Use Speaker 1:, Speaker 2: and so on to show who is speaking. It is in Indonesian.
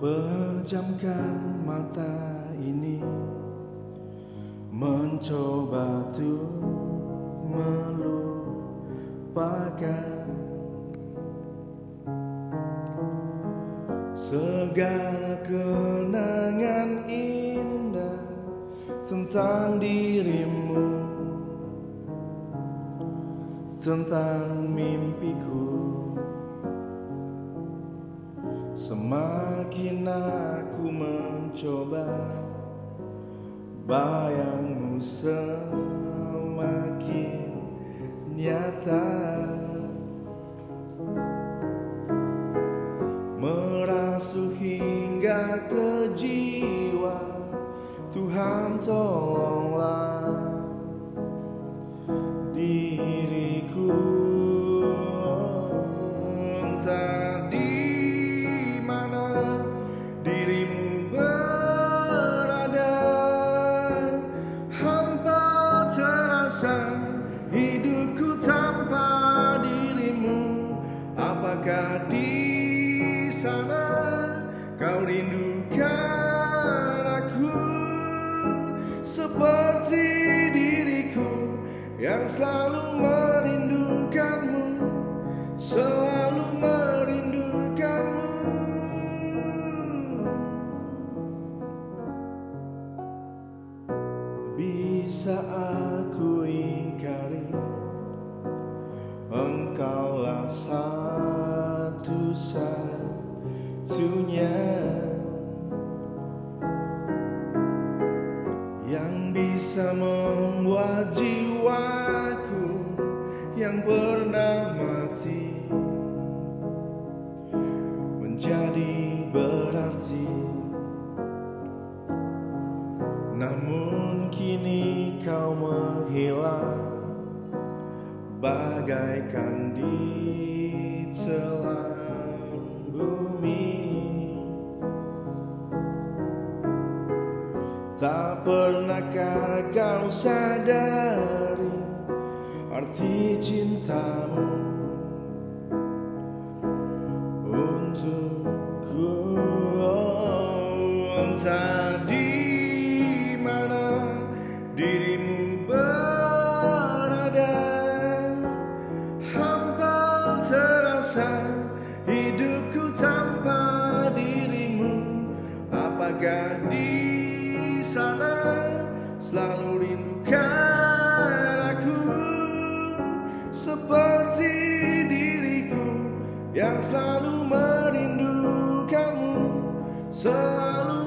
Speaker 1: Pejamkan mata ini. Mencoba tuh melupakan Segala kenangan indah Tentang dirimu Tentang mimpiku Semakin aku mencoba Bayangmu semakin nyata. Merasuk hingga ke jiwa Tuhan tolonglah kau rindukan aku seperti diriku yang selalu merindukanmu selalu merindukanmu. Bisa aku ingkari engkaulah sang satu-satunya yang bisa membuat jiwaku yang pernah mati menjadi berarti. Namun kini kau menghilang bagaikan di telan Tak pernahkah kau sadari arti cintamu? Untukku oh, entah di mana dirimu berada. Hidupku tanpa dirimu. Apakah selalu rindukan aku Seperti diriku yang selalu merindukanmu Selalu